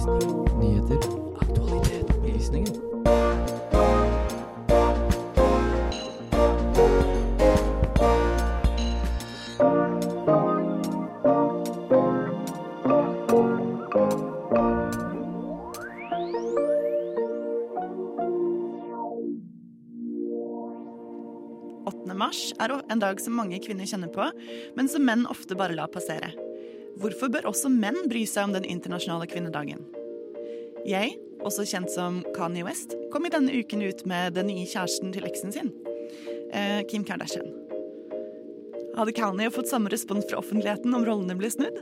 Nyheter. Aktualitet. Opplysninger. 8. mars er en dag som mange kvinner kjenner på, men som menn ofte bare lar passere. Hvorfor bør også menn bry seg om den internasjonale kvinnedagen? Jeg, også kjent som Kanye West, kom i denne uken ut med den nye kjæresten til eksen sin, eh, Kim Kardashian. Hadde Kanye fått samme respons fra offentligheten om rollene ble snudd?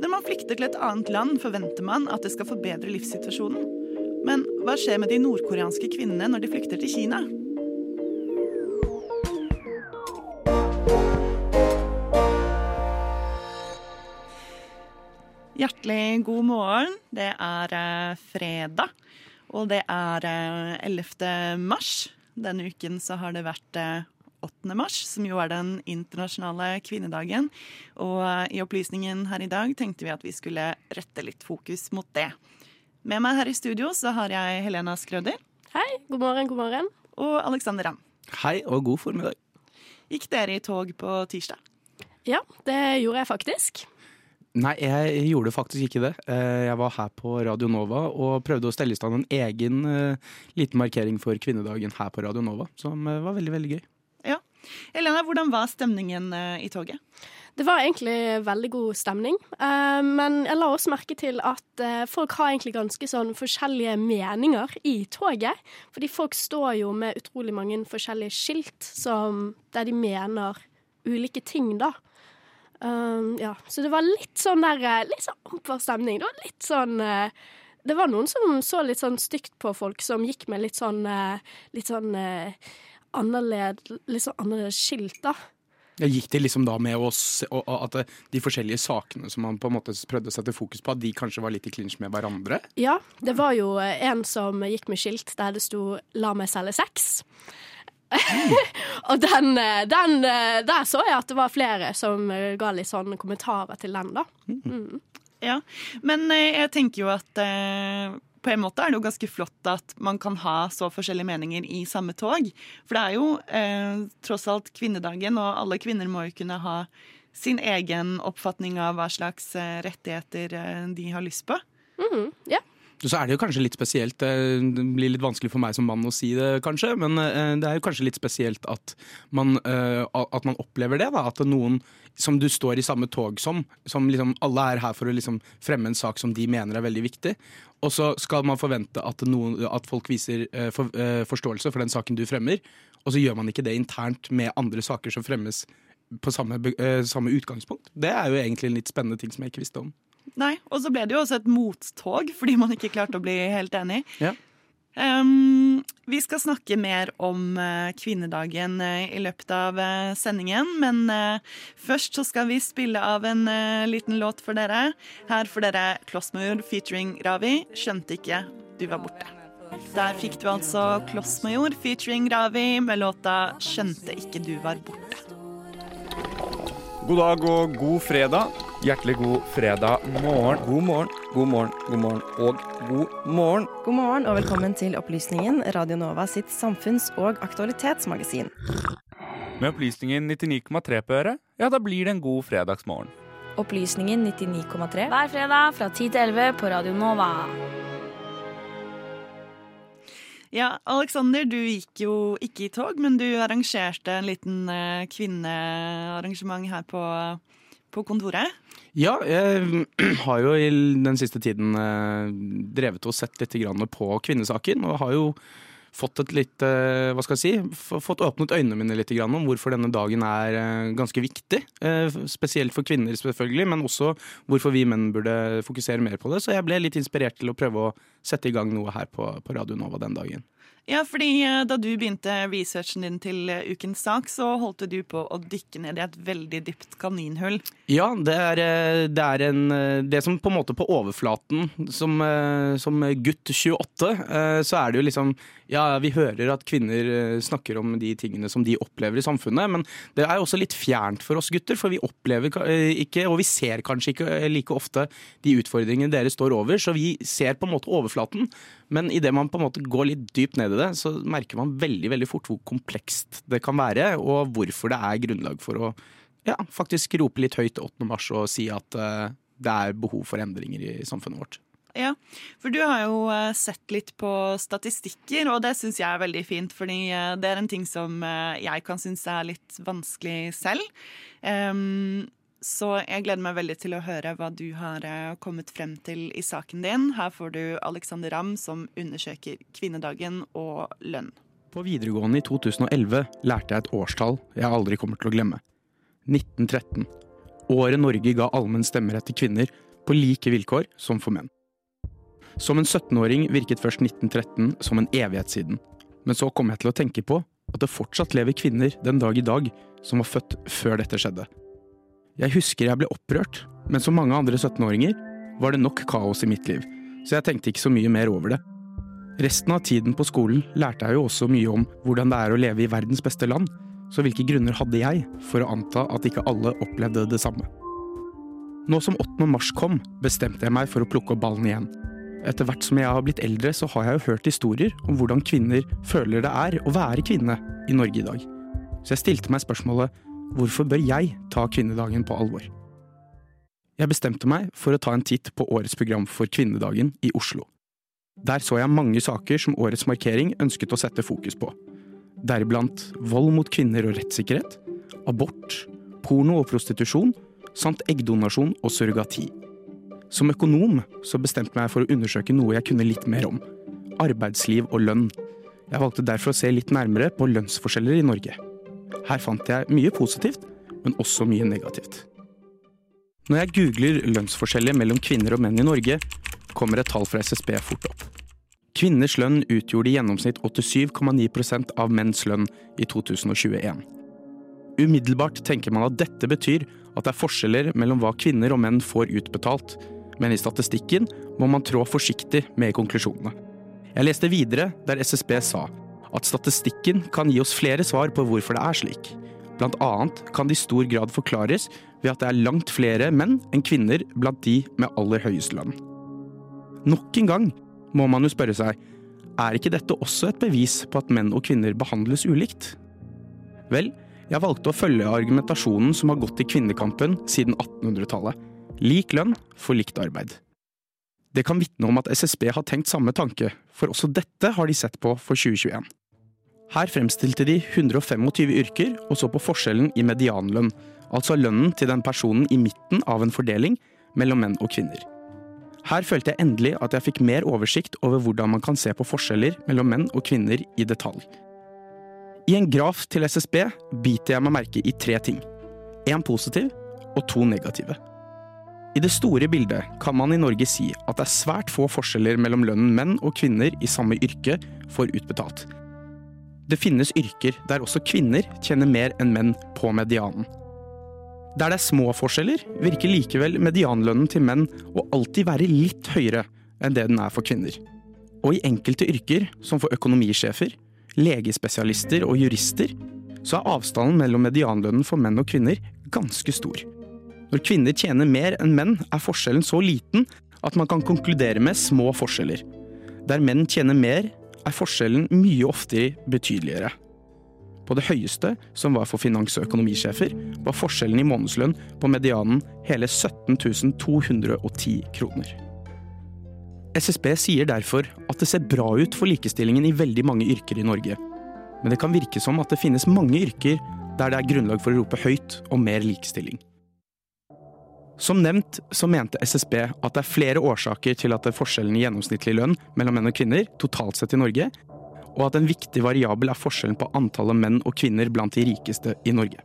Når man flykter til et annet land, forventer man at det skal forbedre livssituasjonen. Men hva skjer med de nordkoreanske kvinnene når de flykter til Kina? Hjertelig god morgen. Det er eh, fredag, og det er eh, 11. mars. Denne uken så har det vært eh, 8. mars, som jo er den internasjonale kvinnedagen. Og eh, i opplysningen her i dag tenkte vi at vi skulle rette litt fokus mot det. Med meg her i studio så har jeg Helena Skrøder Hei, god morgen, god morgen. og Alexander Ramm. Hei og god formiddag. Gikk dere i tog på tirsdag? Ja, det gjorde jeg faktisk. Nei, jeg gjorde faktisk ikke det. Eh, Jeg var her på Radio Nova og prøvde å stelle i stand en egen eh, liten markering for kvinnedagen her på Radio Nova, som eh, var veldig, veldig gøy. Ja. Helena, hvordan var stemningen i toget? Det var egentlig veldig god stemning, eh, men jeg la også merke til at folk har egentlig ganske sånn forskjellige meninger i toget. Fordi folk står jo med utrolig mange forskjellige skilt som, der de mener ulike ting, da. Um, ja, så det var litt sånn der eh, Litt sånn amper stemning. Det var litt sånn uh, Det var noen som så litt sånn stygt på folk som gikk med litt sånn uh, Litt sånn uh, annerledes, litt sånn annerledes skilt, da. Ja, gikk det liksom da med oss, og og at de forskjellige sakene som man på en måte prøvde å sette fokus på, at de kanskje var litt i klinsj med hverandre? Ja, det var jo en som gikk med skilt der det sto 'La meg selge sex'. og den, eh, den, eh, der så jeg at det var flere som eh, ga litt sånne kommentarer til den, da. Ja, men jeg tenker jo at eh, på en måte er det jo ganske flott at man kan ha så forskjellige meninger i samme tog. For det er jo eh, tross alt kvinnedagen, og alle kvinner må jo kunne ha sin egen oppfatning av hva slags rettigheter de har lyst på. Mhm, ja. Så er det jo kanskje litt spesielt, eh, det blir litt vanskelig for meg som mann å si det kanskje, men eh, det er jo kanskje litt spesielt at man, eh, at man opplever det. Da, at noen som du står i samme tog som, som liksom alle er her for å liksom fremme en sak som de mener er veldig viktig. Og så skal man forvente at, noen, at folk viser for, forståelse for den saken du fremmer, og så gjør man ikke det internt med andre saker som fremmes på samme, samme utgangspunkt. Det er jo egentlig en litt spennende ting som jeg ikke visste om. Nei, Og så ble det jo også et mottog, fordi man ikke klarte å bli helt enig. Ja. Um, vi skal snakke mer om uh, kvinnedagen uh, i løpet av uh, sendingen, men først så skal vi spille av en liten låt for dere. Her får dere Klossmajor featuring Ravi, 'Skjønte ikke du var borte'. Der fikk du altså Klossmajor featuring Ravi med låta 'Skjønte ikke du var borte'. God dag og god fredag. Hjertelig god fredag morgen. God morgen, god morgen, god morgen og god morgen. God morgen og velkommen til Opplysningen, Radio Nova sitt samfunns- og aktualitetsmagasin. Med opplysningen 99,3 på øret, ja, da blir det en god fredagsmorgen. Opplysningen 99,3 hver fredag fra 10 til 11 på Radio Nova. Ja, Alexander, du gikk jo ikke i tog, men du arrangerte en liten eh, kvinnearrangement her på, på kontoret. Ja, jeg har jo i den siste tiden eh, drevet og sett litt på kvinnesaken, og har jo fått litt, eh, si, fått åpnet øynene mine litt om hvorfor denne dagen er eh, ganske viktig. Spesielt for kvinner selvfølgelig, men også hvorfor vi menn burde fokusere mer på det. Så jeg ble litt inspirert til å prøve å sette i gang noe her på Radio Nova den dagen. Ja, fordi eh, da du begynte researchen din til eh, ukens sak, så holdt du på å dykke ned i et veldig dypt kaninhull. Ja, det er, eh, det er en Det som på en måte på overflaten, som, som gutt 28, så er det jo liksom Ja, vi hører at kvinner snakker om de tingene som de opplever i samfunnet, men det er også litt fjernt for oss gutter, for vi opplever ikke, og vi ser kanskje ikke like ofte de utfordringene dere står over, så vi ser på en måte overflaten. Men idet man på en måte går litt dypt ned i det, så merker man veldig veldig fort hvor komplekst det kan være, og hvorfor det er grunnlag for å ja, faktisk rope litt høyt 8. mars og si at uh, det er behov for endringer i samfunnet vårt. Ja, for du har jo uh, sett litt på statistikker, og det syns jeg er veldig fint. Fordi uh, det er en ting som jeg kan synes er litt vanskelig selv. Um, så jeg gleder meg veldig til å høre hva du har eh, kommet frem til i saken din. Her får du Alexander Ramm som undersøker kvinnedagen og lønn. På videregående i 2011 lærte jeg et årstall jeg aldri kommer til å glemme. 1913. Året Norge ga allmenn stemmerett til kvinner på like vilkår som for menn. Som en 17-åring virket først 1913 som en evighet siden. Men så kom jeg til å tenke på at det fortsatt lever kvinner den dag i dag som var født før dette skjedde. Jeg husker jeg ble opprørt, men som mange andre 17-åringer var det nok kaos i mitt liv, så jeg tenkte ikke så mye mer over det. Resten av tiden på skolen lærte jeg jo også mye om hvordan det er å leve i verdens beste land, så hvilke grunner hadde jeg for å anta at ikke alle opplevde det samme? Nå som 8. mars kom, bestemte jeg meg for å plukke opp ballen igjen. Etter hvert som jeg har blitt eldre, så har jeg jo hørt historier om hvordan kvinner føler det er å være kvinne i Norge i dag. Så jeg stilte meg spørsmålet Hvorfor bør jeg ta kvinnedagen på alvor? Jeg bestemte meg for å ta en titt på årets program for kvinnedagen i Oslo. Der så jeg mange saker som årets markering ønsket å sette fokus på. Deriblant vold mot kvinner og rettssikkerhet, abort, porno og prostitusjon, samt eggdonasjon og surrogati. Som økonom så bestemte jeg meg for å undersøke noe jeg kunne litt mer om. Arbeidsliv og lønn. Jeg valgte derfor å se litt nærmere på lønnsforskjeller i Norge. Her fant jeg mye positivt, men også mye negativt. Når jeg googler lønnsforskjeller mellom kvinner og menn i Norge, kommer et tall fra SSB fort opp. Kvinners lønn utgjorde i gjennomsnitt 87,9% av menns lønn i 2021. Umiddelbart tenker man at dette betyr at det er forskjeller mellom hva kvinner og menn får utbetalt, men i statistikken må man trå forsiktig med konklusjonene. Jeg leste videre der SSB sa at statistikken kan gi oss flere svar på hvorfor det er slik. Blant annet kan det i stor grad forklares ved at det er langt flere menn enn kvinner blant de med aller høyest lønn. Nok en gang må man jo spørre seg, er ikke dette også et bevis på at menn og kvinner behandles ulikt? Vel, jeg valgte å følge argumentasjonen som har gått i kvinnekampen siden 1800-tallet. Lik lønn for likt arbeid. Det kan vitne om at SSB har tenkt samme tanke, for også dette har de sett på for 2021. Her fremstilte de 125 yrker og så på forskjellen i medianlønn, altså lønnen til den personen i midten av en fordeling mellom menn og kvinner. Her følte jeg endelig at jeg fikk mer oversikt over hvordan man kan se på forskjeller mellom menn og kvinner i detalj. I en graf til SSB biter jeg meg merke i tre ting. Én positiv og to negative. I det store bildet kan man i Norge si at det er svært få forskjeller mellom lønnen menn og kvinner i samme yrke får utbetalt. Det finnes yrker der også kvinner tjener mer enn menn på medianen. Der det er små forskjeller, virker likevel medianlønnen til menn å alltid være litt høyere enn det den er for kvinner. Og i enkelte yrker, som for økonomisjefer, legespesialister og jurister, så er avstanden mellom medianlønnen for menn og kvinner ganske stor. Når kvinner tjener mer enn menn, er forskjellen så liten at man kan konkludere med små forskjeller. Der menn tjener mer, er forskjellen mye oftere betydeligere. På det høyeste, som var for finans- og økonomisjefer, var forskjellen i månedslønn på medianen hele 17 210 kroner. SSB sier derfor at det ser bra ut for likestillingen i veldig mange yrker i Norge. Men det kan virke som at det finnes mange yrker der det er grunnlag for å rope høyt om mer likestilling. Som nevnt så mente SSB at det er flere årsaker til at det er forskjellen i gjennomsnittlig lønn mellom menn og kvinner totalt sett i Norge, og at en viktig variabel er forskjellen på antallet menn og kvinner blant de rikeste i Norge.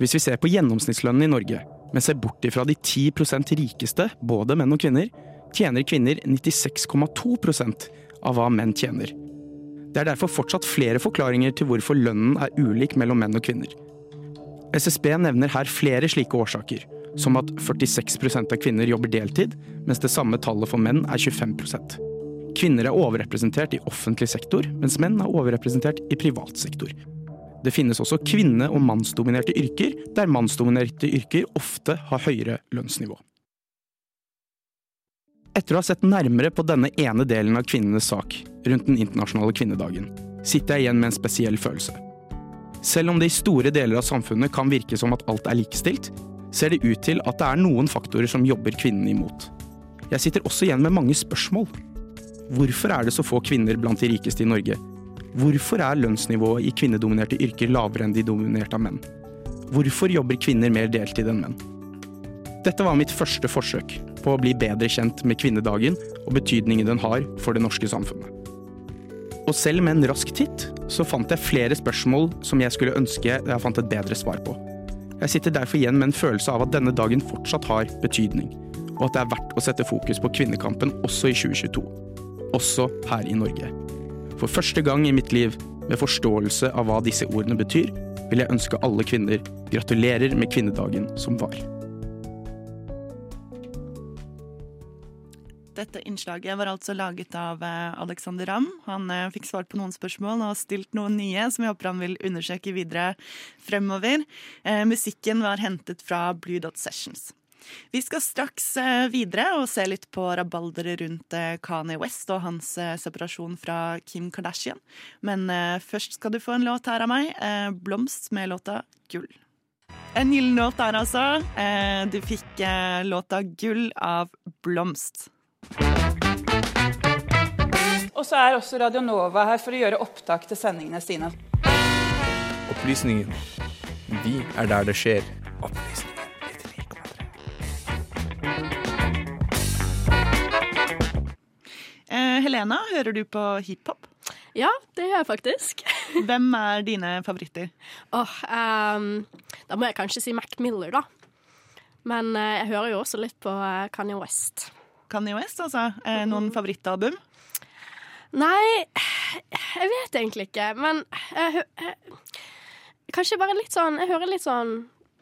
Hvis vi ser på gjennomsnittslønnen i Norge, men ser bort ifra de 10% rikeste, både menn og kvinner, tjener kvinner 96,2% av hva menn tjener. Det er derfor fortsatt flere forklaringer til hvorfor lønnen er ulik mellom menn og kvinner. SSB nevner her flere slike årsaker, som at 46% av kvinner jobber deltid, mens det samme tallet for menn er 25% Kvinner er overrepresentert i offentlig sektor, mens menn er overrepresentert i privat sektor. Det finnes også kvinne- og mannsdominerte yrker, der mannsdominerte yrker ofte har høyere lønnsnivå. Etter å ha sett nærmere på denne ene delen av kvinnenes sak rundt den internasjonale kvinnedagen, sitter jeg igjen med en spesiell følelse. Selv om det i store deler av samfunnet kan virke som at alt er likestilt, ser det ut til at det er noen faktorer som jobber kvinnene imot. Jeg sitter også igjen med mange spørsmål. Hvorfor er det så få kvinner blant de rikeste i Norge? Hvorfor er lønnsnivået i kvinnedominerte yrker lavere enn de dominerte av menn? Hvorfor jobber kvinner mer deltid enn menn? Dette var mitt første forsøk på å bli bedre kjent med kvinnedagen og betydningen den har for det norske samfunnet. Og selv med en rask titt så fant jeg flere spørsmål som jeg skulle ønske jeg fant et bedre svar på. Jeg sitter derfor igjen med en følelse av at denne dagen fortsatt har betydning, og at det er verdt å sette fokus på kvinnekampen også i 2022. Også her i Norge. For første gang i mitt liv, med forståelse av hva disse ordene betyr, vil jeg ønske alle kvinner gratulerer med kvinnedagen som var. Dette innslaget var altså laget av eh, Alexander Ramm. Han eh, fikk svart på noen spørsmål og stilt noen nye som jeg håper han vil undersøke videre fremover. Eh, musikken var hentet fra Blue Dot Sessions. Vi skal straks videre og se litt på rabalderet rundt Kanye West og hans separasjon fra Kim Kardashian. Men først skal du få en låt her av meg. 'Blomst' med låta 'Gull'. En gyllen låt der, altså. Du fikk låta 'Gull' av Blomst. Og så er også Radio Nova her for å gjøre opptak til sendingene sine. Opplysningen. Vi er der det skjer. Opplysningen 99,3. Eh, Helena, hører du på hiphop? Ja, det gjør jeg faktisk. Hvem er dine favoritter? Oh, um, da må jeg kanskje si Mac Miller, da. Men uh, jeg hører jo også litt på eh, Kanye West. Kanye West, altså. Eh, noen favorittalbum? Nei, jeg vet egentlig ikke, men jeg, jeg, Kanskje bare litt sånn Jeg hører litt sånn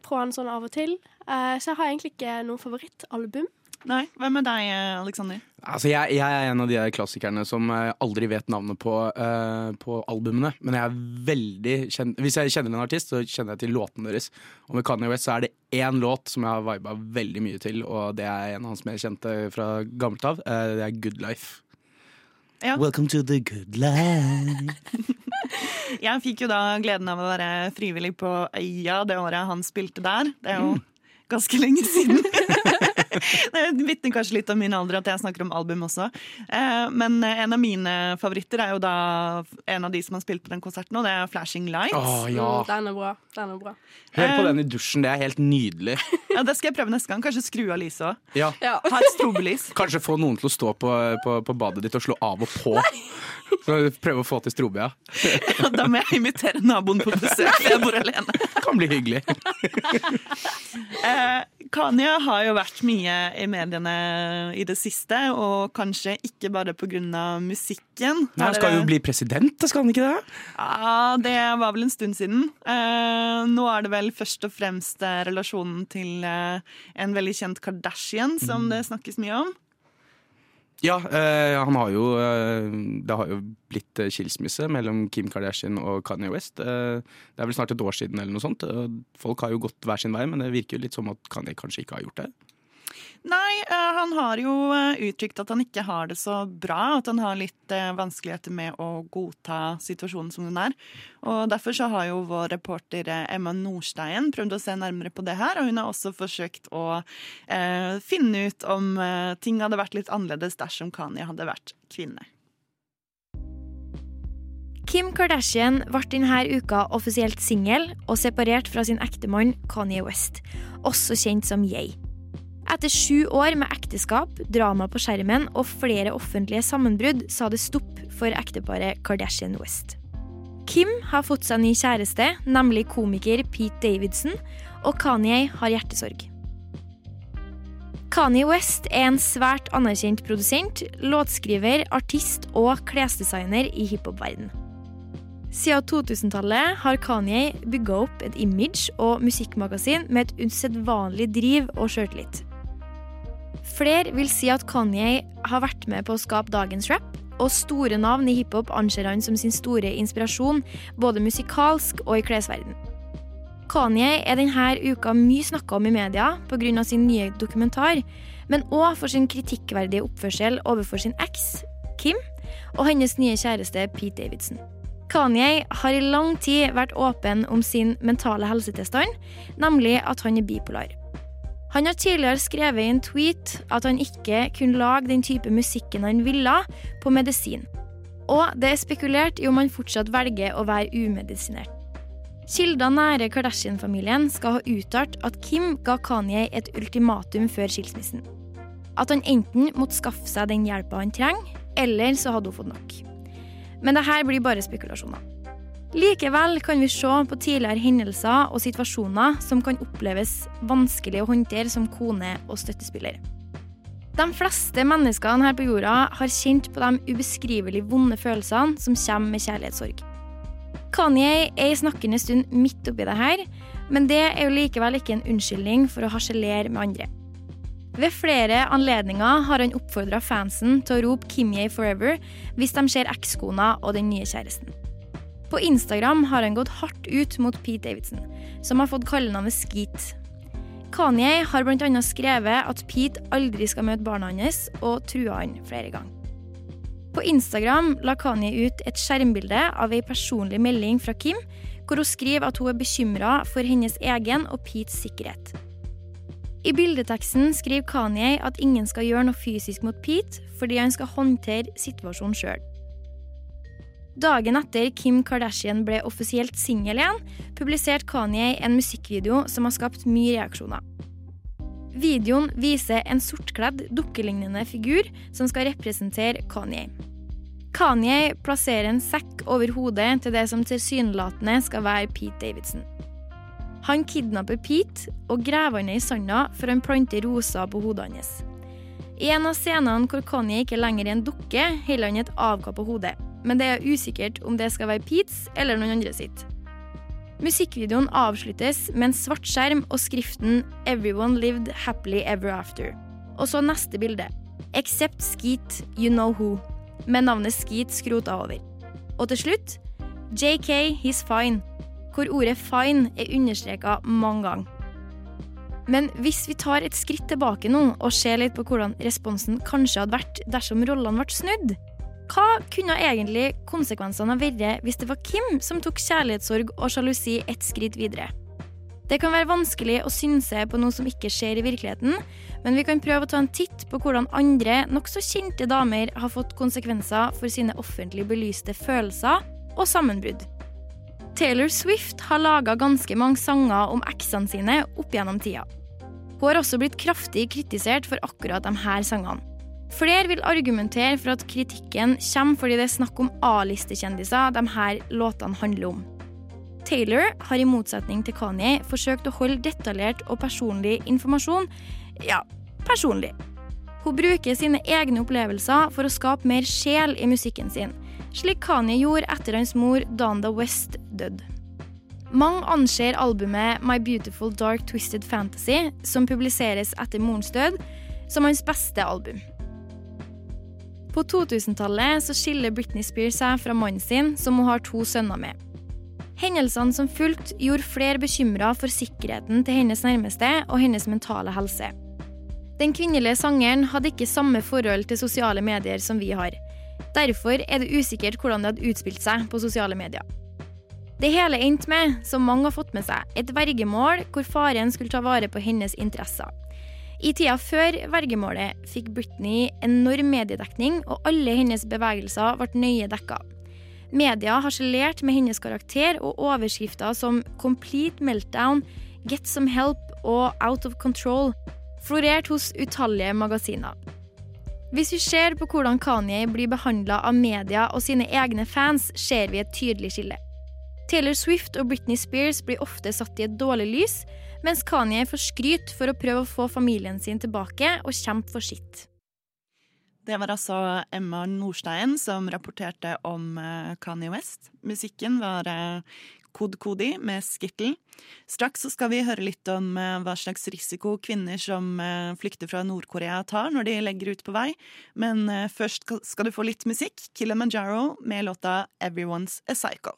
på han sånn av og til. Eh, så jeg har egentlig ikke noe favorittalbum. Nei. Hvem er deg, Aleksander? Alexander? Altså, jeg, jeg er en av de klassikerne som aldri vet navnet på, uh, på albumene. Men jeg er veldig kjent, hvis jeg kjenner en artist, så kjenner jeg til låtene deres. Og med Kanye West så er det én låt som jeg har viba veldig mye til, og det er en av hans mer kjente fra gammelt av. Uh, det er Good Life. Ja. Welcome to the good life. Jeg fikk jo da gleden av å være frivillig på Øya det året han spilte der. Det er jo ganske lenge siden. Det vitner kanskje litt om min alder at jeg snakker om album også. Eh, Men en av mine favoritter er jo da en av de som har spilt på den konserten, og det er Flashing Lights. Oh, ja. Mm, den er bra. Den er bra. Hør på den i dusjen, det er helt nydelig. Ja, det skal jeg prøve neste gang. Kanskje skru av lyset òg. Ja. Ja. Ha et strobelys. Kanskje få noen til å stå på, på, på badet ditt og slå av og på. Prøve å få til strobe, ja. Da må jeg invitere naboen på besøk. for Jeg bor alene. Kan bli hyggelig. Eh, Kanye har jo vært mye i mediene i det siste, og kanskje ikke bare pga. musikken. Nei, han skal jo bli president, skal han ikke det? Ja, Det var vel en stund siden. Eh, nå er det vel først og fremst eh, relasjonen til eh, en veldig kjent Kardashian som det snakkes mye om. Ja, øh, han har jo øh, Det har jo blitt skilsmisse mellom Kim Kardashian og Kanye West. Det er vel snart et år siden eller noe sånt. Folk har jo gått hver sin vei, men det virker jo litt som at Kanye kanskje ikke har gjort det. Nei, eh, han har jo eh, uttrykt at han ikke har det så bra. At han har litt eh, vanskeligheter med å godta situasjonen som den er. Og Derfor så har jo vår reporter Emma Nordstein prøvd å se nærmere på det her. Og hun har også forsøkt å eh, finne ut om ting hadde vært litt annerledes dersom Kanye hadde vært kvinne. Kim Kardashian ble denne uka offisielt singel og separert fra sin ektemann Kanye West, også kjent som Ye. Etter sju år med ekteskap, drama på skjermen og flere offentlige sammenbrudd sa det stopp for ekteparet Kardashian West. Kim har fått seg ny kjæreste, nemlig komiker Pete Davidson, og Kanye har hjertesorg. Kanye West er en svært anerkjent produsent, låtskriver, artist og klesdesigner i hiphop-verden. Siden 2000-tallet har Kanye bygga opp et image og musikkmagasin med et usedvanlig driv og sjøltillit. Flere vil si at Kanye har vært med på å skape dagens rap, og store navn i hiphop anser han som sin store inspirasjon, både musikalsk og i klesverden. Kanye er denne uka mye snakka om i media pga. sin nye dokumentar, men òg for sin kritikkverdige oppførsel overfor sin eks, Kim, og hennes nye kjæreste Pete Davidson. Kanye har i lang tid vært åpen om sin mentale helsetilstand, nemlig at han er bipolar. Han har tidligere skrevet i en tweet at han ikke kunne lage den type musikken han ville på medisin. Og det er spekulert i om han fortsatt velger å være umedisinert. Kilder nære Kardashian-familien skal ha uttalt at Kim ga Kanye et ultimatum før skilsmissen. At han enten måtte skaffe seg den hjelpa han trenger, eller så hadde hun fått nok. Men det her blir bare spekulasjoner. Likevel kan vi se på tidligere hendelser og situasjoner som kan oppleves vanskelig å håndtere som kone og støttespiller. De fleste menneskene her på jorda har kjent på de ubeskrivelig vonde følelsene som kommer med kjærlighetssorg. Kanye er i snakkende stund midt oppi det her, men det er jo likevel ikke en unnskyldning for å harselere med andre. Ved flere anledninger har han oppfordra fansen til å rope 'Kimye forever' hvis de ser ekskona og den nye kjæresten. På Instagram har han gått hardt ut mot Pete Davidson, som har fått kallenavnet Skeet. Kanye har bl.a. skrevet at Pete aldri skal møte barna hans, og trua han flere ganger. På Instagram la Kanye ut et skjermbilde av ei personlig melding fra Kim, hvor hun skriver at hun er bekymra for hennes egen og Petes sikkerhet. I bildeteksten skriver Kanye at ingen skal gjøre noe fysisk mot Pete fordi han skal håndtere situasjonen sjøl. Dagen etter Kim Kardashian ble offisielt singel igjen, publiserte Kanye en musikkvideo som har skapt mye reaksjoner. Videoen viser en sortkledd, dukkelignende figur som skal representere Kanye. Kanye plasserer en sekk over hodet til det som tilsynelatende skal være Pete Davidson. Han kidnapper Pete og graver han i sanda før han planter roser på hodet hans. I en av scenene hvor Kanye ikke lenger er en dukke, holder han et avkappa hode men det er usikkert om det skal være Pete's eller noen andre sitt. Musikkvideoen avsluttes med en svart skjerm og skriften 'Everyone lived happily ever after'. Og så neste bilde. 'Except Skeet, you know who', med navnet Skeet skrota over. Og til slutt JK, he's fine, hvor ordet 'fine' er understreka mange ganger. Men hvis vi tar et skritt tilbake nå og ser litt på hvordan responsen kanskje hadde vært dersom rollene ble snudd, hva kunne egentlig konsekvensene ha vært hvis det var Kim som tok kjærlighetssorg og sjalusi et skritt videre? Det kan være vanskelig å synse på noe som ikke skjer i virkeligheten, men vi kan prøve å ta en titt på hvordan andre nokså kjente damer har fått konsekvenser for sine offentlig belyste følelser og sammenbrudd. Taylor Swift har laga ganske mange sanger om eksene sine opp gjennom tida. Hun har også blitt kraftig kritisert for akkurat de her sangene. Flere vil argumentere for at kritikken kommer fordi det er snakk om A-listekjendiser de her låtene handler om. Taylor har i motsetning til Kanye forsøkt å holde detaljert og personlig informasjon ja, personlig. Hun bruker sine egne opplevelser for å skape mer sjel i musikken sin, slik Kanye gjorde etter hans mor Donda West døde. Mange anser albumet My Beautiful Dark Twisted Fantasy, som publiseres etter morens død, som hans beste album. På 2000-tallet så skiller Britney Spears seg fra mannen sin, som hun har to sønner med. Hendelsene som fulgte, gjorde flere bekymra for sikkerheten til hennes nærmeste og hennes mentale helse. Den kvinnelige sangeren hadde ikke samme forhold til sosiale medier som vi har. Derfor er det usikkert hvordan det hadde utspilt seg på sosiale medier. Det hele endte med, som mange har fått med seg, et vergemål hvor faren skulle ta vare på hennes interesser. I tida før vergemålet fikk Britney enorm mediedekning, og alle hennes bevegelser ble nøye dekka. Media harselerte med hennes karakter, og overskrifter som 'Complete Meltdown', 'Get Some Help' og 'Out of Control' florerte hos utallige magasiner. Hvis vi ser på hvordan Kanye blir behandla av media og sine egne fans, ser vi et tydelig skille. Taylor Swift og Britney Spears blir ofte satt i et dårlig lys, mens Kanye får skryt for å prøve å få familien sin tilbake og kjempe for sitt. Det var altså Emma Nordstein som rapporterte om eh, Kanye West. Musikken var eh, Kod Kodi med Skittle. Straks så skal vi høre litt om eh, hva slags risiko kvinner som flykter fra Nord-Korea tar når de legger ut på vei. Men først skal du få litt musikk. Kilimanjaro med låta Everyone's a Psycho.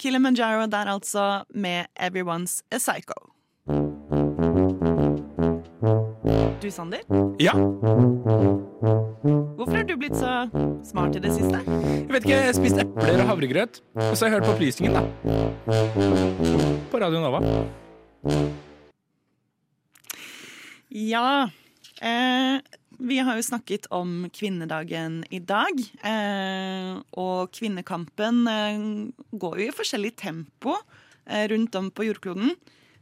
Kilimanjaro der altså med Everyone's a Psycho. Du, Sander? Ja. Hvorfor har du blitt så smart i det siste? Jeg vet ikke, jeg har spist epler og havregrøt. Og så har jeg hørt på opplysningen, da. På Radio Nova. Ja. Eh, vi har jo snakket om kvinnedagen i dag. Eh, og kvinnekampen eh, går jo i forskjellig tempo eh, rundt om på jordkloden.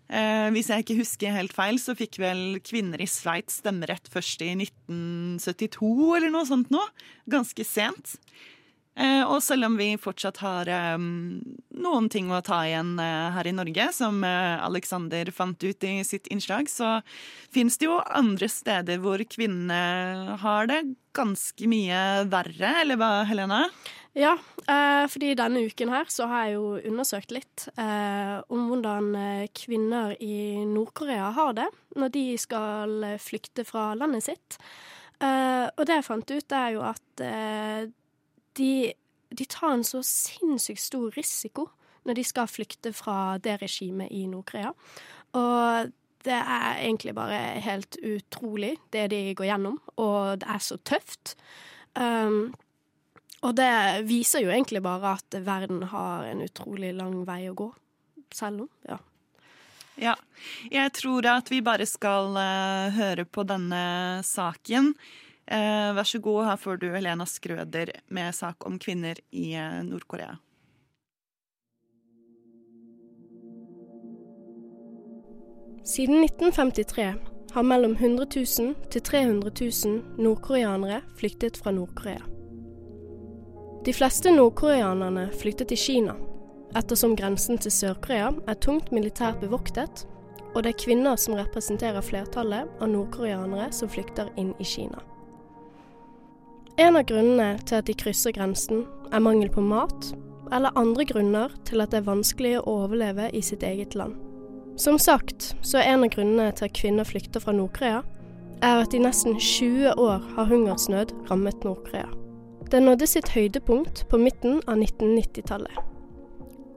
Eh, hvis jeg ikke husker helt feil, så fikk vel kvinner i Sveits stemmerett først i 1972 eller noe sånt nå. Ganske sent. Eh, og selv om vi fortsatt har eh, noen ting å ta igjen eh, her i Norge, som eh, Alexander fant ut i sitt innslag, så fins det jo andre steder hvor kvinnene har det ganske mye verre, eller hva, Helene? Ja, eh, fordi denne uken her så har jeg jo undersøkt litt eh, om hvordan eh, kvinner i Nord-Korea har det når de skal flykte fra landet sitt. Og det jeg fant ut, er jo at de, de tar en så sinnssykt stor risiko når de skal flykte fra det regimet i Nord-Korea. Og det er egentlig bare helt utrolig, det de går gjennom, og det er så tøft. Um, og det viser jo egentlig bare at verden har en utrolig lang vei å gå. Selv om, ja. Ja. Jeg tror at vi bare skal uh, høre på denne saken. Uh, vær så god, her får du Helena Skrøder med sak om kvinner i eh, Nord-Korea. Siden 1953 har mellom 100 000 til 300 000 nordkoreanere flyktet fra Nord-Korea. De fleste nordkoreanerne flyktet til Kina, ettersom grensen til Sør-Korea er tungt militært bevoktet, og det er kvinner som representerer flertallet av nordkoreanere som flykter inn i Kina. En av grunnene til at de krysser grensen, er mangel på mat, eller andre grunner til at det er vanskelig å overleve i sitt eget land. Som sagt, så er en av grunnene til at kvinner flykter fra Nord-Korea, er at i nesten 20 år har hungersnød rammet Nord-Korea. Det nådde sitt høydepunkt på midten av 1990-tallet.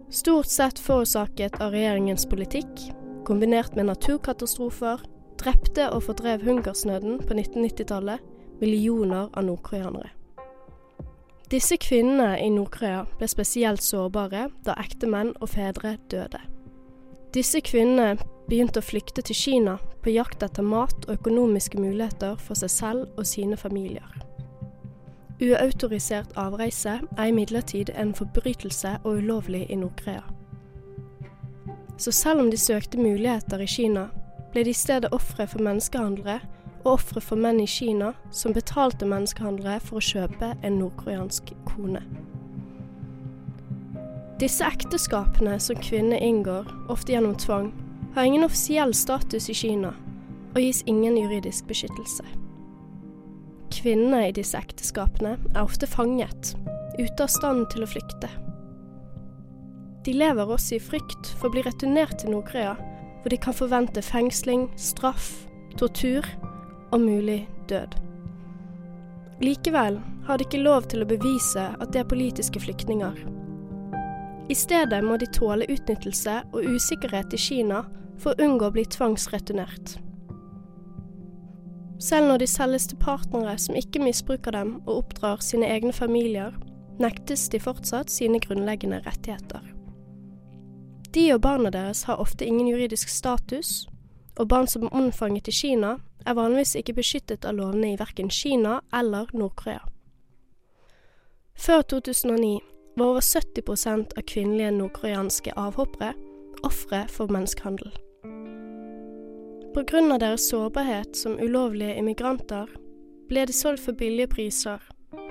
Stort sett forårsaket av regjeringens politikk, kombinert med naturkatastrofer, drepte og fordrev hungersnøden på 1990-tallet millioner av nordkoreanere. Disse kvinnene i Nord-Korea ble spesielt sårbare da ektemenn og fedre døde. Disse kvinnene begynte å flykte til Kina på jakt etter mat og økonomiske muligheter for seg selv og sine familier. Uautorisert avreise er imidlertid en forbrytelse og ulovlig i Nord-Korea. Så selv om de søkte muligheter i Kina, ble de i stedet ofre for menneskehandlere og ofre for menn i Kina som betalte menneskehandlere for å kjøpe en nordkoreansk kone. Disse ekteskapene som kvinner inngår, ofte gjennom tvang, har ingen offisiell status i Kina og gis ingen juridisk beskyttelse. Kvinnene i disse ekteskapene er ofte fanget, ute av stand til å flykte. De lever også i frykt for å bli returnert til Nord-Korea, hvor de kan forvente fengsling, straff, tortur og mulig død. Likevel har de ikke lov til å bevise at de er politiske flyktninger. I stedet må de tåle utnyttelse og usikkerhet i Kina for å unngå å bli tvangsreturnert. Selv når de selges til partnere som ikke misbruker dem og oppdrar sine egne familier, nektes de fortsatt sine grunnleggende rettigheter. De og barna deres har ofte ingen juridisk status, og barn som er unnfanget i Kina, er vanligvis ikke beskyttet av lovene i verken Kina eller Nord-Korea. Før 2009 var over 70% av kvinnelige nordkoreanske avhoppere ofre for menneskehandel. På grunn av deres sårbarhet som ulovlige immigranter ble de solgt for billige priser,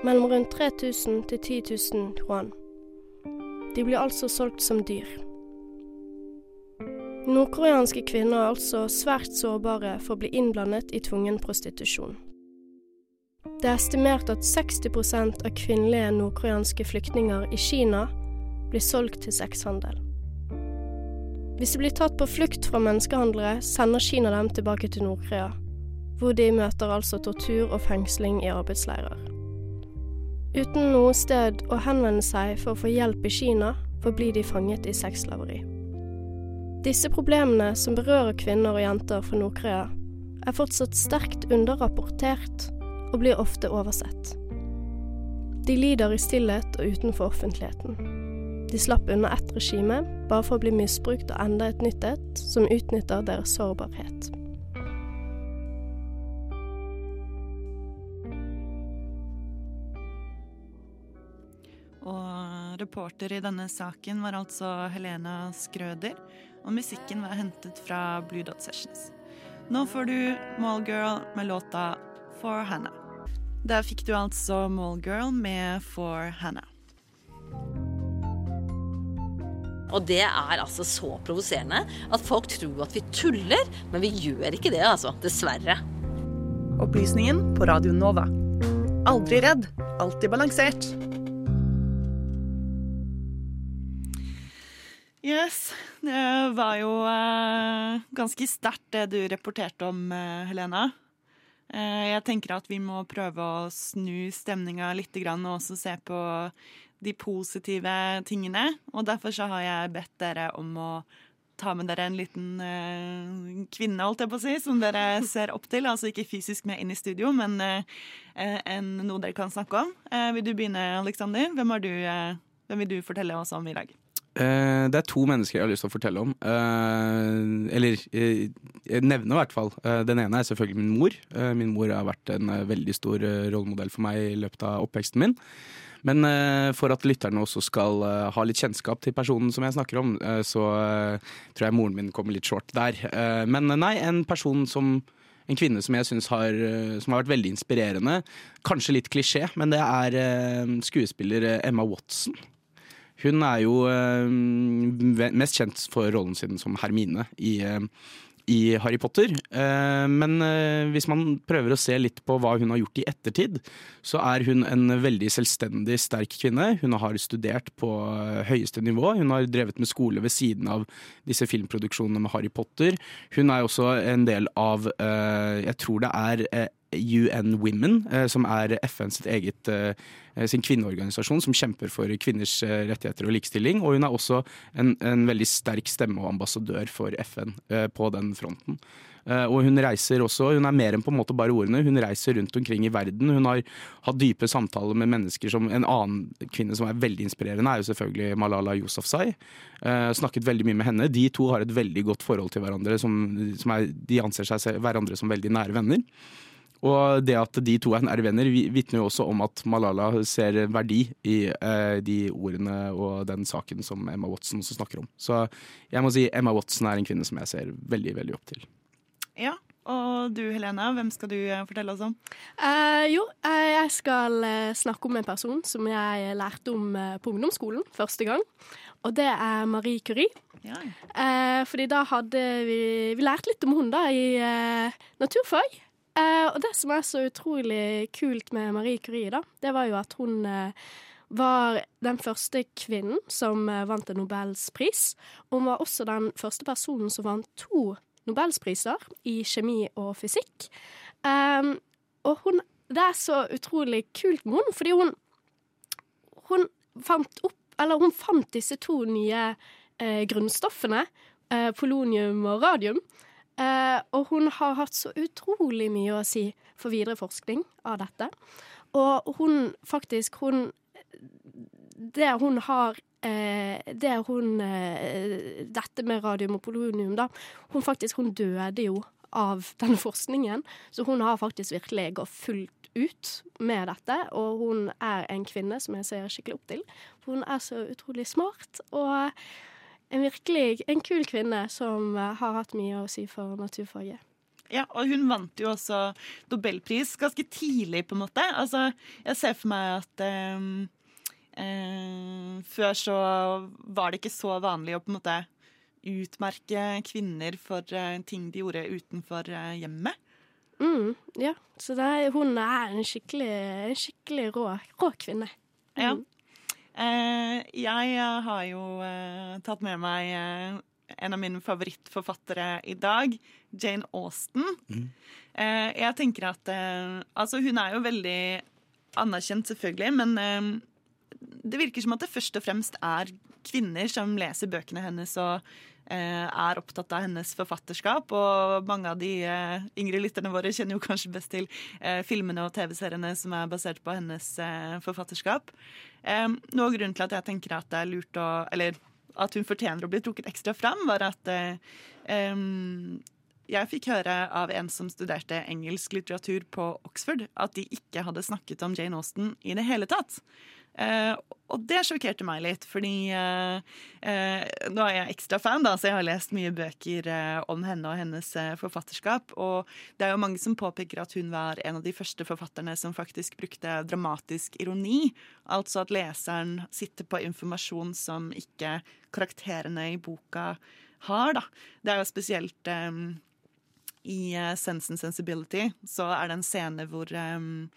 mellom rundt 3000 til 10 000 yuan. De ble altså solgt som dyr. Nordkoreanske kvinner er altså svært sårbare for å bli innblandet i tvungen prostitusjon. Det er estimert at 60% av kvinnelige nordkoreanske flyktninger i Kina blir solgt til sexhandel. Hvis de blir tatt på flukt fra menneskehandlere, sender Kina dem tilbake til Nord-Korea, hvor de møter altså tortur og fengsling i arbeidsleirer. Uten noe sted å henvende seg for å få hjelp i Kina, forblir de fanget i sexslaveri. Disse problemene som berører kvinner og jenter fra Nord-Korea, er fortsatt sterkt underrapportert og blir ofte oversett. De lider i stillhet og utenfor offentligheten. De slapp unna ett regime bare for å bli misbrukt og enda et nytt et som utnytter deres sårbarhet. Og reporter i denne saken var altså Helena Skrøder, og musikken var hentet fra Blue Dot Sessions. Nå får du Mallgirl med låta For Hannah. Der fikk du altså Mallgirl med For Hannah. Og det er altså så provoserende at folk tror at vi tuller, men vi gjør ikke det, altså. Dessverre. Opplysningen på Radio Nova. Aldri redd, alltid balansert. Yes, det var jo eh, ganske sterkt det du rapporterte om, eh, Helena. Eh, jeg tenker at vi må prøve å snu stemninga litt og også se på de positive tingene. Og derfor så har jeg bedt dere om å ta med dere en liten uh, kvinne, holdt jeg på å si, som dere ser opp til. Altså ikke fysisk med inn i studio, men uh, en, noe dere kan snakke om. Uh, vil du begynne, Aleksander? Hvem, du, hvem vil du fortelle oss om i dag? Det er to mennesker jeg har lyst til å fortelle om. Eller nevne, i hvert fall. Den ene er selvfølgelig min mor. Min mor har vært en veldig stor rollemodell for meg i løpet av oppveksten min. Men eh, for at lytterne også skal eh, ha litt kjennskap til personen som jeg snakker om, eh, så tror jeg moren min kommer litt short der. Men nei, en person som en kvinne som jeg syns har, som har vært veldig inspirerende. Kanskje litt klisjé, men det er skuespiller Emma Watson. Hun er jo mest kjent for rollen sin som Hermine i, i Harry Potter. Eh, men eh, hvis man prøver å se litt på hva hun har gjort i ettertid, så er hun en veldig selvstendig, sterk kvinne. Hun har studert på eh, høyeste nivå. Hun har drevet med skole ved siden av disse filmproduksjonene med Harry Potter. Hun er også en del av Jeg tror det er UN Women, eh, som er FN sitt eget eh, sin kvinneorganisasjon som kjemper for kvinners eh, rettigheter og likestilling. Og hun er også en, en veldig sterk stemme og ambassadør for FN på den fronten. Og hun reiser også, hun er mer enn på en måte bare ordene, hun reiser rundt omkring i verden. Hun har hatt dype samtaler med mennesker som En annen kvinne som er veldig inspirerende, er jo selvfølgelig Malala Yousafzai. Uh, snakket veldig mye med henne. De to har et veldig godt forhold til hverandre. Som, som er, de anser seg hverandre som veldig nære venner. Og det at de to er nære venner, vi- vitner jo også om at Malala ser verdi i eh, de ordene og den saken som Emma Watson også snakker om. Så jeg må si Emma Watson er en kvinne som jeg ser veldig, veldig opp til. Ja, og du Helena, hvem skal du eh, fortelle oss om? Eh, jo, eh, jeg skal snakke om en person som jeg lærte om på ungdomsskolen første gang. Og det er Marie Curie. Ja. Eh, fordi da hadde vi Vi lærte litt om hun da i eh, naturfag. Eh, og det som er så utrolig kult med Marie Curie, da, det var jo at hun eh, var den første kvinnen som eh, vant en Nobelspris. Hun var også den første personen som vant to Nobelspriser i kjemi og fysikk. Eh, og hun Det er så utrolig kult med hun, fordi hun hun fant opp Eller hun fant disse to nye eh, grunnstoffene, eh, polonium og radium. Eh, og hun har hatt så utrolig mye å si for videre forskning av dette. Og hun faktisk Hun Det hun har eh, Det hun eh, Dette med radium og polonium, da. Hun faktisk Hun døde jo av denne forskningen, så hun har faktisk virkelig gått fullt ut med dette. Og hun er en kvinne som jeg ser skikkelig opp til. Hun er så utrolig smart. og en virkelig en kul kvinne som eh, har hatt mye å si for naturfaget. Ja, og hun vant jo også Nobelpris ganske tidlig, på en måte. Altså, jeg ser for meg at um, eh, før så var det ikke så vanlig å på en måte utmerke kvinner for uh, ting de gjorde utenfor uh, hjemmet. Mm, ja, så er, hun er en skikkelig, en skikkelig rå, rå kvinne. Ja. Eh, jeg eh, har jo eh, tatt med meg en av mine favorittforfattere i dag, Jane Austen. Eh, jeg tenker at Altså, hun er jo veldig anerkjent, selvfølgelig, men det virker som at det først og fremst er kvinner som leser bøkene hennes og er opptatt av hennes forfatterskap. Og mange av de eh, yngre lytterne våre kjenner jo kanskje best til eh, filmene og TV-seriene som er basert på hennes eh, forfatterskap. Eh, noe av grunnen til at jeg tenker at det er lurt å Eller at hun fortjener å bli trukket ekstra fram, var at eh, jeg fikk høre av en som studerte engelsk litteratur på Oxford, at de ikke hadde snakket om Jane Austen i det hele tatt. Eh, og det sjokkerte meg litt, fordi eh, eh, nå er jeg ekstra fan, da, så jeg har lest mye bøker eh, om henne og hennes eh, forfatterskap. Og det er jo mange som påpeker at hun var en av de første forfatterne som faktisk brukte dramatisk ironi. Altså at leseren sitter på informasjon som ikke karakterene i boka har, da. Det er jo spesielt eh, i Sense and Sensibility så er det en scene hvor um,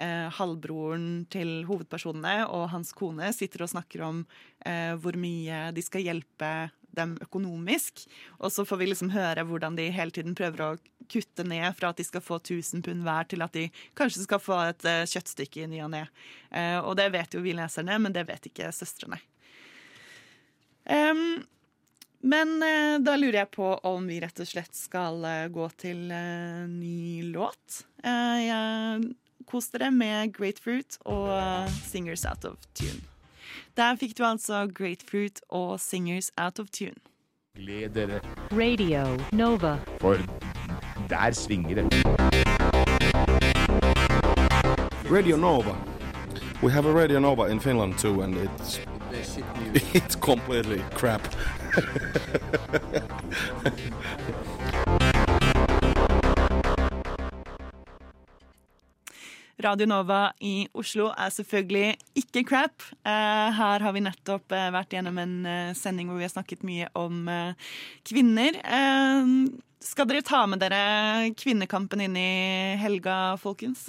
eh, halvbroren til hovedpersonene og hans kone sitter og snakker om eh, hvor mye de skal hjelpe dem økonomisk. Og så får vi liksom høre hvordan de hele tiden prøver å kutte ned fra at de skal få 1000 pund hver, til at de kanskje skal få et eh, kjøttstykke i ny og ne. Eh, og det vet jo vi leserne, men det vet ikke søstrene. Um, men eh, da lurer jeg på om vi rett og slett skal eh, gå til eh, ny låt. Eh, jeg Kos dere med Grapefruit og eh, Singers Out of Tune. Der fikk du altså Grapefruit og Singers Out of Tune. Gled dere, Radio Nova. for der svinger det. Radio Nova. We have a Radio Nova in Finland too, and it's it's completely crap. Radio Nova i Oslo er selvfølgelig ikke crap. Eh, her har vi nettopp eh, vært gjennom en eh, sending hvor vi har snakket mye om kvinner. Skal dere ta med dere kvinnekampen inn i helga, folkens?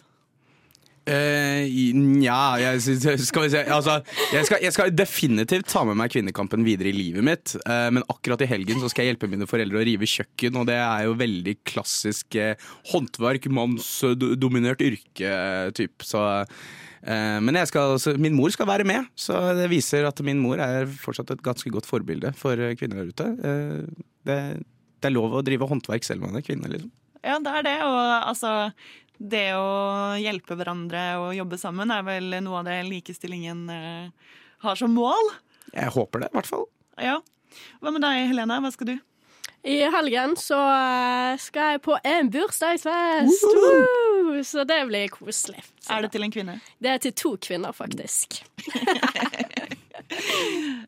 Eh, Nja, jeg, skal vi se altså, jeg, skal, jeg skal definitivt ta med meg kvinnekampen videre i livet mitt. Uh, men akkurat i helgen så skal jeg hjelpe mine foreldre å rive kjøkken, og det er jo veldig klassisk uh, håndverk, mannsdominert yrke, typ. Så men skal, altså, min mor skal være med, så det viser at min mor er fortsatt et ganske godt forbilde for kvinner der ute. Det, det er lov å drive håndverk selv om man er kvinne, liksom. Ja, det er det. Og altså Det å hjelpe hverandre og jobbe sammen er vel noe av det likestillingen eh, har som mål. Jeg håper det, i hvert fall. Ja. Hva med deg, Helene? Hva skal du? I helgen så eh, skal jeg på en bursdagsfest! Woo! Så det blir koselig. Så Er det til en kvinne? Det er til to kvinner, faktisk.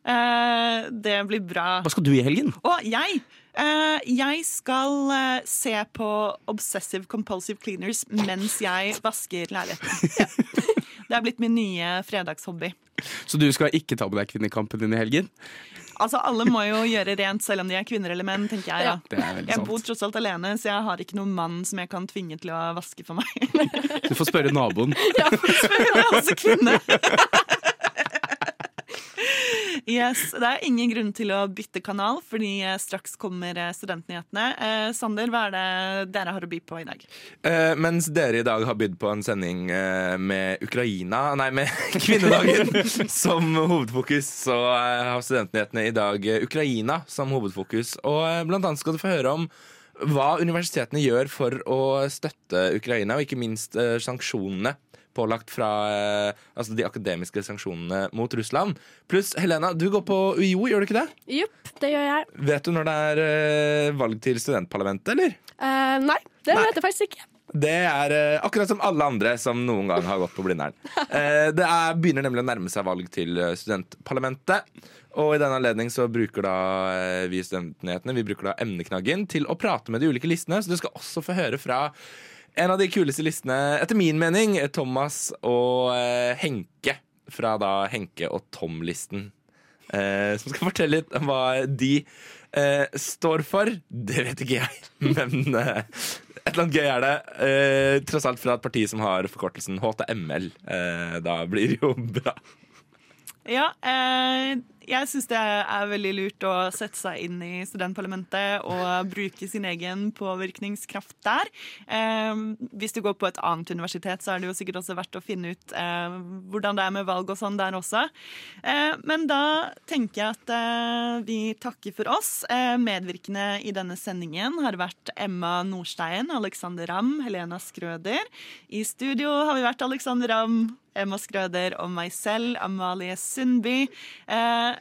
Eh, det blir bra. Hva skal du i helgen? Å, jeg Jeg skal eh, se på Obsessive Compulsive Cleaners mens jeg vasker leiligheten. Ja. Det er blitt min nye fredagshobby. Så du skal ikke ta med deg kvinnekampen din i helgen? Altså, Alle må jo gjøre rent selv om de er kvinner eller menn, tenker jeg. Ja, jeg bor tross alt alene, så jeg har ikke noen mann som jeg kan tvinge til å vaske for meg. Du får spørre naboen. Jeg er også kvinne. Yes, Det er ingen grunn til å bytte kanal, fordi eh, straks kommer eh, studentnyhetene. Eh, Sander, hva er det dere har å by på i dag? Eh, mens dere i dag har bydd på en sending eh, med Ukraina Nei, med kvinnedagen som hovedfokus, så har studentnyhetene i dag Ukraina som hovedfokus. Og blant annet skal du få høre om hva universitetene gjør for å støtte Ukraina, og ikke minst sanksjonene pålagt fra eh, altså de akademiske sanksjonene mot Russland. Pluss, Helena, du går på UiO, gjør du ikke det? Jupp, det gjør jeg. Vet du når det er eh, valg til studentparlamentet, eller? Eh, nei, det vet jeg faktisk ikke. Det er eh, akkurat som alle andre som noen gang har gått på Blindern. Eh, det er, begynner nemlig å nærme seg valg til studentparlamentet. Og i den anledning så bruker da eh, vi Studentnyhetene Vi bruker da emneknaggen til å prate med de ulike listene. Så du skal også få høre fra en av de kuleste listene, etter min mening, Thomas og eh, Henke. Fra da Henke og Tom-listen. Eh, som skal fortelle litt om hva de eh, står for. Det vet ikke jeg, men eh, Et eller annet gøy er det. Eh, tross alt fra et parti som har forkortelsen HTML. Eh, da blir det jo bra. Ja, eh, jeg syns det er veldig lurt å sette seg inn i studentparlamentet og bruke sin egen påvirkningskraft der. Eh, hvis du går på et annet universitet, så er det jo sikkert også verdt å finne ut eh, hvordan det er med valg og sånn der også. Eh, men da tenker jeg at eh, vi takker for oss. Eh, medvirkende i denne sendingen har vært Emma Nordstein, Alexander Ramm, Helena Skrøder. I studio har vi vært Alexander Ramm, Emma Skrøder og meg selv, Amalie Sundby. Eh,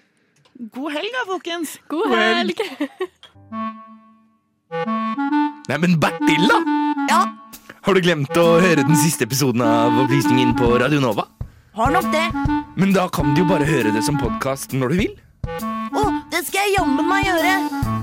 god helg da, folkens! God helg! Nei, men Bertil, da? Ja? Har du glemt å høre den siste episoden av Opplysningen på Radio Nova? Har nok det. Men da kan du jo bare høre det som podkast når du vil. Å, det skal jeg jammen meg gjøre.